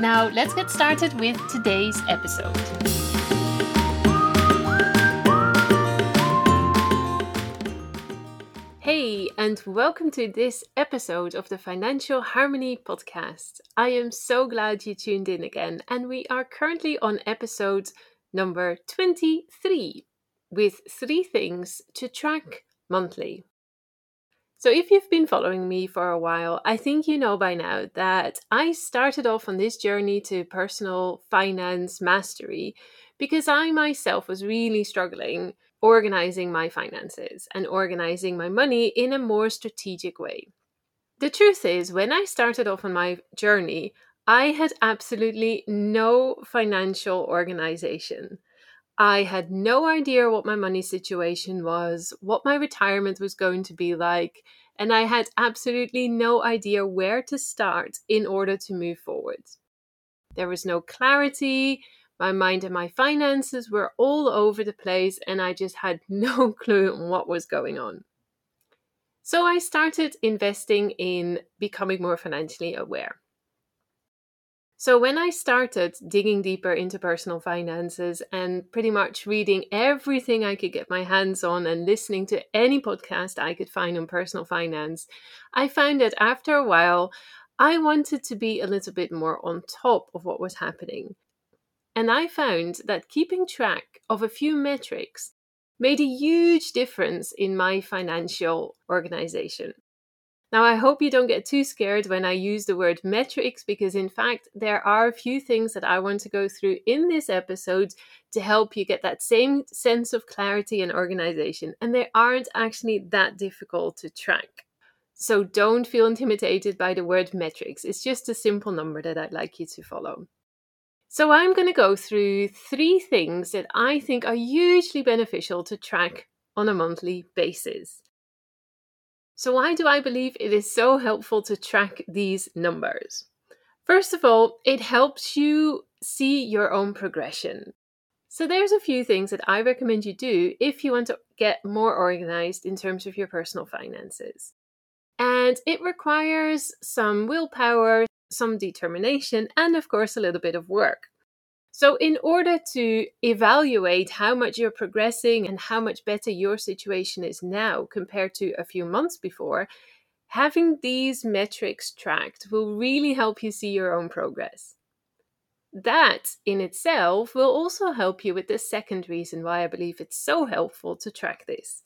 Now, let's get started with today's episode. Hey, and welcome to this episode of the Financial Harmony Podcast. I am so glad you tuned in again, and we are currently on episode number 23 with three things to track monthly. So, if you've been following me for a while, I think you know by now that I started off on this journey to personal finance mastery because I myself was really struggling organizing my finances and organizing my money in a more strategic way. The truth is, when I started off on my journey, I had absolutely no financial organization. I had no idea what my money situation was, what my retirement was going to be like, and I had absolutely no idea where to start in order to move forward. There was no clarity. My mind and my finances were all over the place, and I just had no clue on what was going on. So I started investing in becoming more financially aware. So, when I started digging deeper into personal finances and pretty much reading everything I could get my hands on and listening to any podcast I could find on personal finance, I found that after a while, I wanted to be a little bit more on top of what was happening. And I found that keeping track of a few metrics made a huge difference in my financial organization. Now, I hope you don't get too scared when I use the word metrics because, in fact, there are a few things that I want to go through in this episode to help you get that same sense of clarity and organization. And they aren't actually that difficult to track. So don't feel intimidated by the word metrics. It's just a simple number that I'd like you to follow. So I'm going to go through three things that I think are hugely beneficial to track on a monthly basis. So, why do I believe it is so helpful to track these numbers? First of all, it helps you see your own progression. So, there's a few things that I recommend you do if you want to get more organized in terms of your personal finances. And it requires some willpower, some determination, and of course, a little bit of work. So, in order to evaluate how much you're progressing and how much better your situation is now compared to a few months before, having these metrics tracked will really help you see your own progress. That in itself will also help you with the second reason why I believe it's so helpful to track this.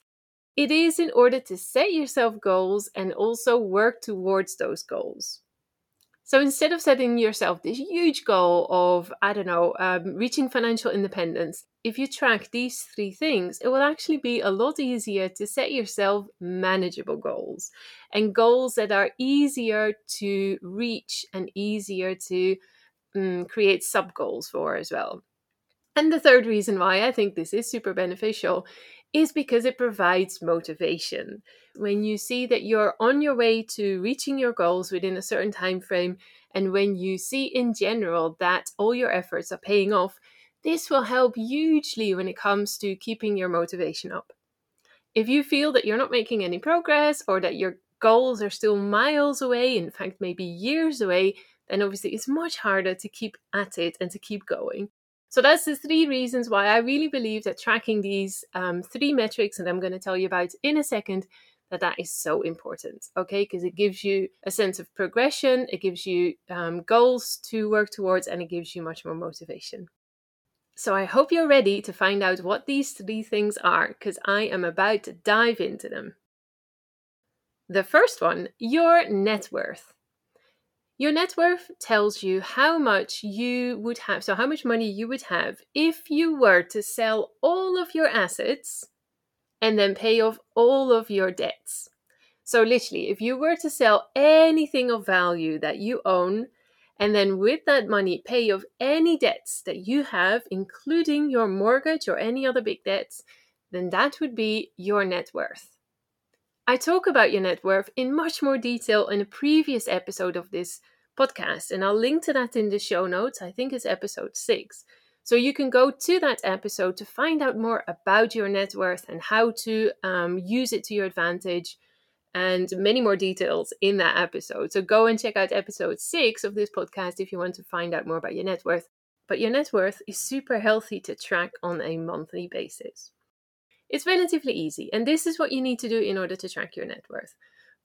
It is in order to set yourself goals and also work towards those goals. So instead of setting yourself this huge goal of, I don't know, um, reaching financial independence, if you track these three things, it will actually be a lot easier to set yourself manageable goals and goals that are easier to reach and easier to um, create sub goals for as well. And the third reason why I think this is super beneficial is because it provides motivation. When you see that you're on your way to reaching your goals within a certain time frame and when you see in general that all your efforts are paying off, this will help hugely when it comes to keeping your motivation up. If you feel that you're not making any progress or that your goals are still miles away, in fact, maybe years away, then obviously it's much harder to keep at it and to keep going. So that's the three reasons why I really believe that tracking these um, three metrics that I'm going to tell you about in a second that that is so important okay? Because it gives you a sense of progression it gives you um, goals to work towards and it gives you much more motivation. So i hope you're ready to find out what these three things are because i am about to dive into them. The first one your net worth your net worth tells you how much you would have, so how much money you would have if you were to sell all of your assets and then pay off all of your debts. So, literally, if you were to sell anything of value that you own And then with that money, pay off any debts that you have, including your mortgage or any other big debts, then that would be your net worth. I talk about your net worth in much more detail in a previous episode of this podcast, and I'll link to that in the show notes. I think it's episode six. So you can go to that episode to find out more about your net worth and how to um, use it to your advantage and many more details in that episode. So go and check out episode six of this podcast if you want to find out more about your net worth. But your net worth is super healthy to track on a monthly basis. It's relatively easy, and this is what you need to do in order to track your net worth.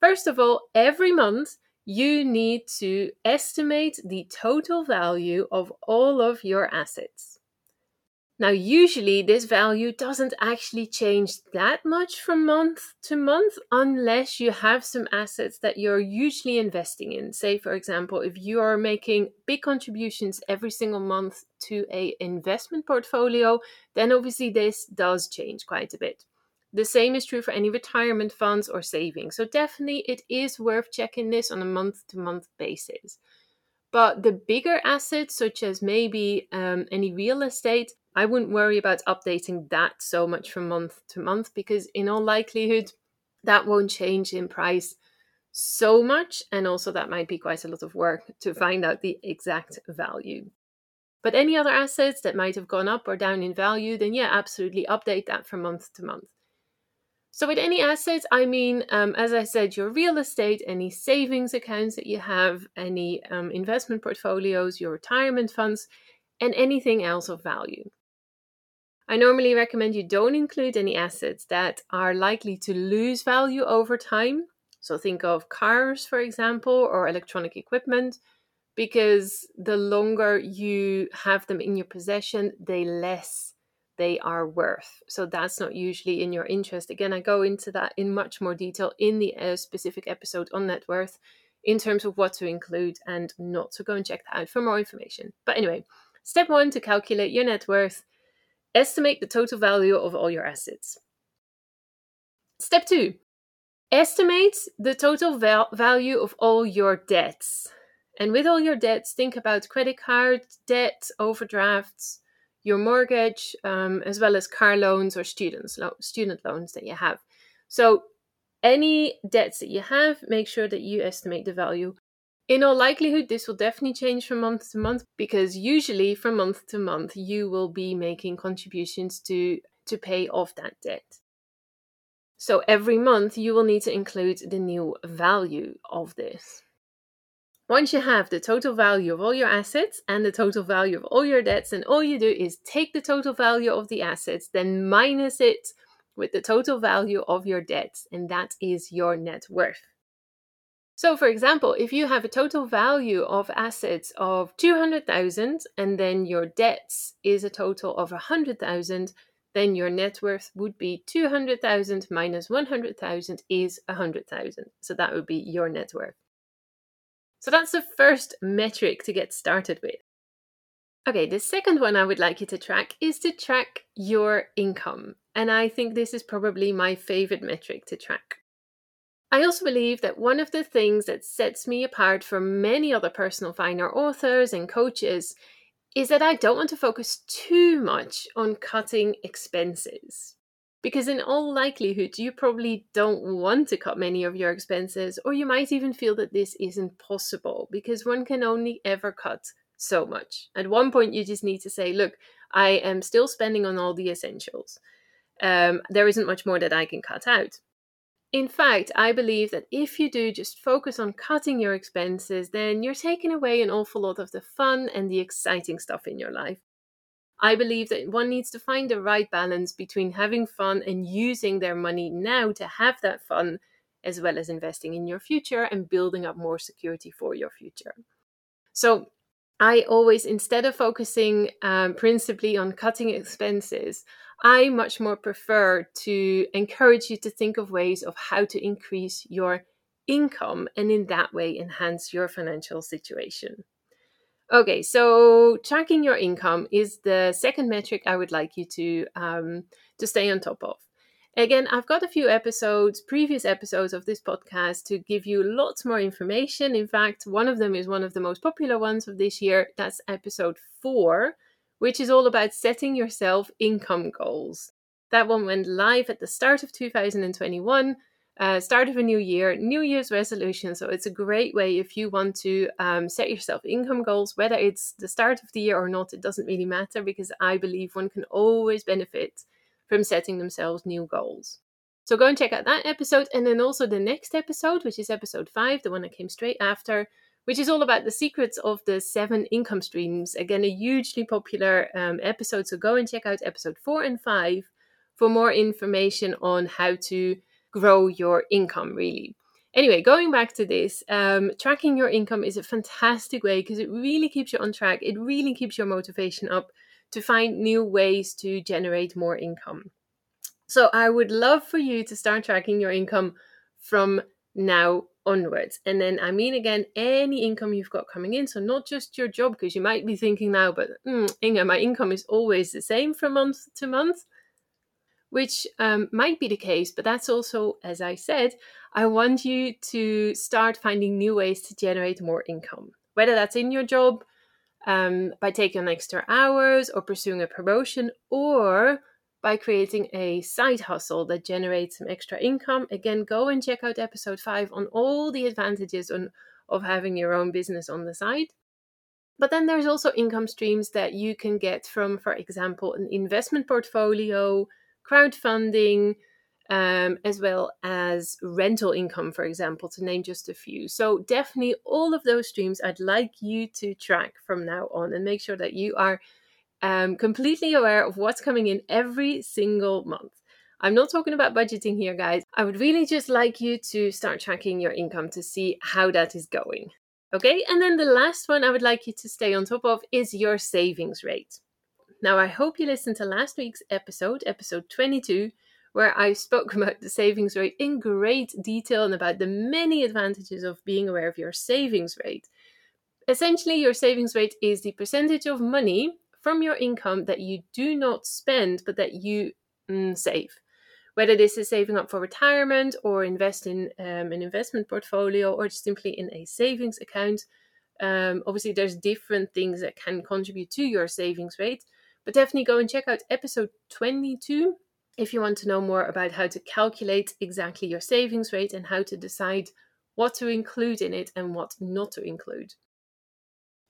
First of all, every month you need to estimate the total value of all of your assets. Now, usually this value doesn't actually change that much from month to month unless you have some assets that you're usually investing in. Say, for example, if you are making big contributions every single month to a investment portfolio, then obviously this does change quite a bit. The same is true for any retirement funds or savings. So definitely it is worth checking this on a month to month basis. But the bigger assets, such as maybe um, any real estate, I wouldn't worry about updating that so much from month to month because, in all likelihood, that won't change in price so much. And also, that might be quite a lot of work to find out the exact value. But any other assets that might have gone up or down in value, then yeah, absolutely update that from month to month. So, with any assets, I mean, um, as I said, your real estate, any savings accounts that you have, any um, investment portfolios, your retirement funds, and anything else of value. I normally recommend you don't include any assets that are likely to lose value over time. So think of cars, for example, or electronic equipment, because the longer you have them in your possession, the less they are worth. So that's not usually in your interest. Again, I go into that in much more detail in the uh, specific episode on net worth in terms of what to include and not. So go and check that out for more information. But anyway, step one to calculate your net worth Estimate the total value of all your assets. Step two, estimate the total val- value of all your debts. And with all your debts, think about credit card debt, overdrafts, your mortgage, um, as well as car loans or students lo- student loans that you have. So, any debts that you have, make sure that you estimate the value in all likelihood, this will definitely change from month to month because usually from month to month you will be making contributions to to pay off that debt. So every month you will need to include the new value of this. Once you have the total value of all your assets and the total value of all your debts, and all you do is take the total value of the assets, then minus it with the total value of your debts, and that is your net worth. So, for example, if you have a total value of assets of 200,000 and then your debts is a total of 100,000, then your net worth would be 200,000 minus 100,000 is 100,000. So that would be your net worth. So that's the first metric to get started with. Okay, the second one I would like you to track is to track your income. And I think this is probably my favorite metric to track. I also believe that one of the things that sets me apart from many other personal finance authors and coaches is that I don't want to focus too much on cutting expenses. Because, in all likelihood, you probably don't want to cut many of your expenses, or you might even feel that this isn't possible because one can only ever cut so much. At one point, you just need to say, Look, I am still spending on all the essentials. Um, there isn't much more that I can cut out. In fact, I believe that if you do just focus on cutting your expenses, then you're taking away an awful lot of the fun and the exciting stuff in your life. I believe that one needs to find the right balance between having fun and using their money now to have that fun, as well as investing in your future and building up more security for your future. So, I always, instead of focusing um, principally on cutting expenses, I much more prefer to encourage you to think of ways of how to increase your income and in that way enhance your financial situation. Okay, so tracking your income is the second metric I would like you to um, to stay on top of. Again, I've got a few episodes, previous episodes of this podcast to give you lots more information. In fact, one of them is one of the most popular ones of this year. That's episode four, which is all about setting yourself income goals. That one went live at the start of 2021, uh, start of a new year, New Year's resolution. So it's a great way if you want to um, set yourself income goals, whether it's the start of the year or not, it doesn't really matter because I believe one can always benefit from setting themselves new goals. So go and check out that episode, and then also the next episode, which is episode five, the one that came straight after, which is all about the secrets of the seven income streams. Again, a hugely popular um, episode. So go and check out episode four and five for more information on how to grow your income, really. Anyway, going back to this, um, tracking your income is a fantastic way because it really keeps you on track. It really keeps your motivation up to find new ways to generate more income. So I would love for you to start tracking your income from now onwards. And then I mean again, any income you've got coming in. So not just your job, because you might be thinking now, but mm, Inge, my income is always the same from month to month. Which um, might be the case, but that's also, as I said, I want you to start finding new ways to generate more income. Whether that's in your job, um, by taking extra hours or pursuing a promotion or by creating a side hustle that generates some extra income. Again, go and check out episode five on all the advantages on, of having your own business on the side. But then there's also income streams that you can get from, for example, an investment portfolio, crowdfunding, um, as well as rental income, for example, to name just a few. So, definitely all of those streams I'd like you to track from now on and make sure that you are um, completely aware of what's coming in every single month. I'm not talking about budgeting here, guys. I would really just like you to start tracking your income to see how that is going. Okay, and then the last one I would like you to stay on top of is your savings rate. Now, I hope you listened to last week's episode, episode 22, where I spoke about the savings rate in great detail and about the many advantages of being aware of your savings rate. Essentially, your savings rate is the percentage of money from your income that you do not spend but that you mm, save. Whether this is saving up for retirement or invest in um, an investment portfolio or simply in a savings account. Um, obviously, there's different things that can contribute to your savings rate, but definitely go and check out episode 22 if you want to know more about how to calculate exactly your savings rate and how to decide what to include in it and what not to include.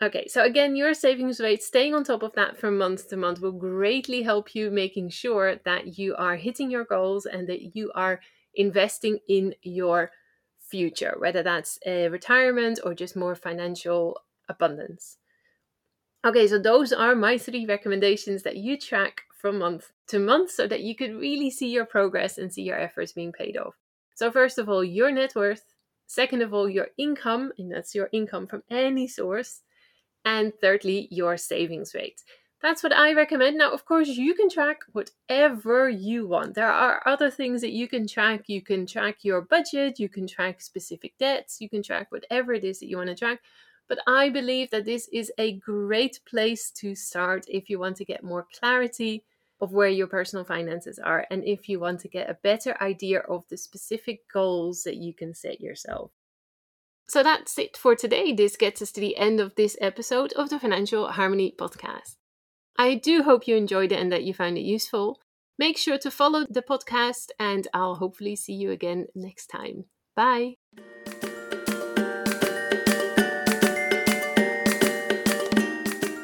Okay, so again, your savings rate, staying on top of that from month to month will greatly help you making sure that you are hitting your goals and that you are investing in your future, whether that's a retirement or just more financial abundance. Okay, so those are my three recommendations that you track from month to month so that you could really see your progress and see your efforts being paid off. So, first of all, your net worth. Second of all, your income, and that's your income from any source. And thirdly, your savings rate. That's what I recommend. Now, of course, you can track whatever you want. There are other things that you can track. You can track your budget, you can track specific debts, you can track whatever it is that you want to track. But I believe that this is a great place to start if you want to get more clarity of where your personal finances are and if you want to get a better idea of the specific goals that you can set yourself. So that's it for today. This gets us to the end of this episode of the Financial Harmony podcast. I do hope you enjoyed it and that you found it useful. Make sure to follow the podcast, and I'll hopefully see you again next time. Bye.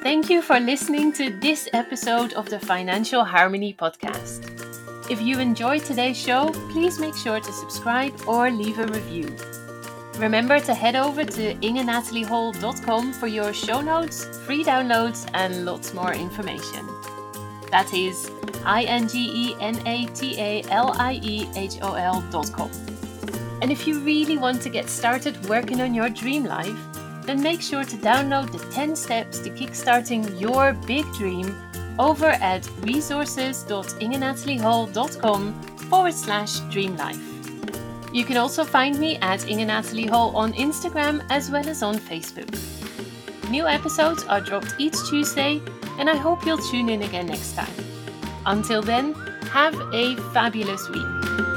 Thank you for listening to this episode of the Financial Harmony Podcast. If you enjoyed today's show, please make sure to subscribe or leave a review. Remember to head over to ingenataliehol.com for your show notes, free downloads, and lots more information. That is I N G E N A T A L I E H O L.com. And if you really want to get started working on your dream life, then make sure to download the 10 steps to kickstarting your big dream over at resources.ingenataliehol.com forward slash dreamlife. You can also find me at Inge Hol on Instagram as well as on Facebook. New episodes are dropped each Tuesday, and I hope you'll tune in again next time. Until then, Have a fabulous week.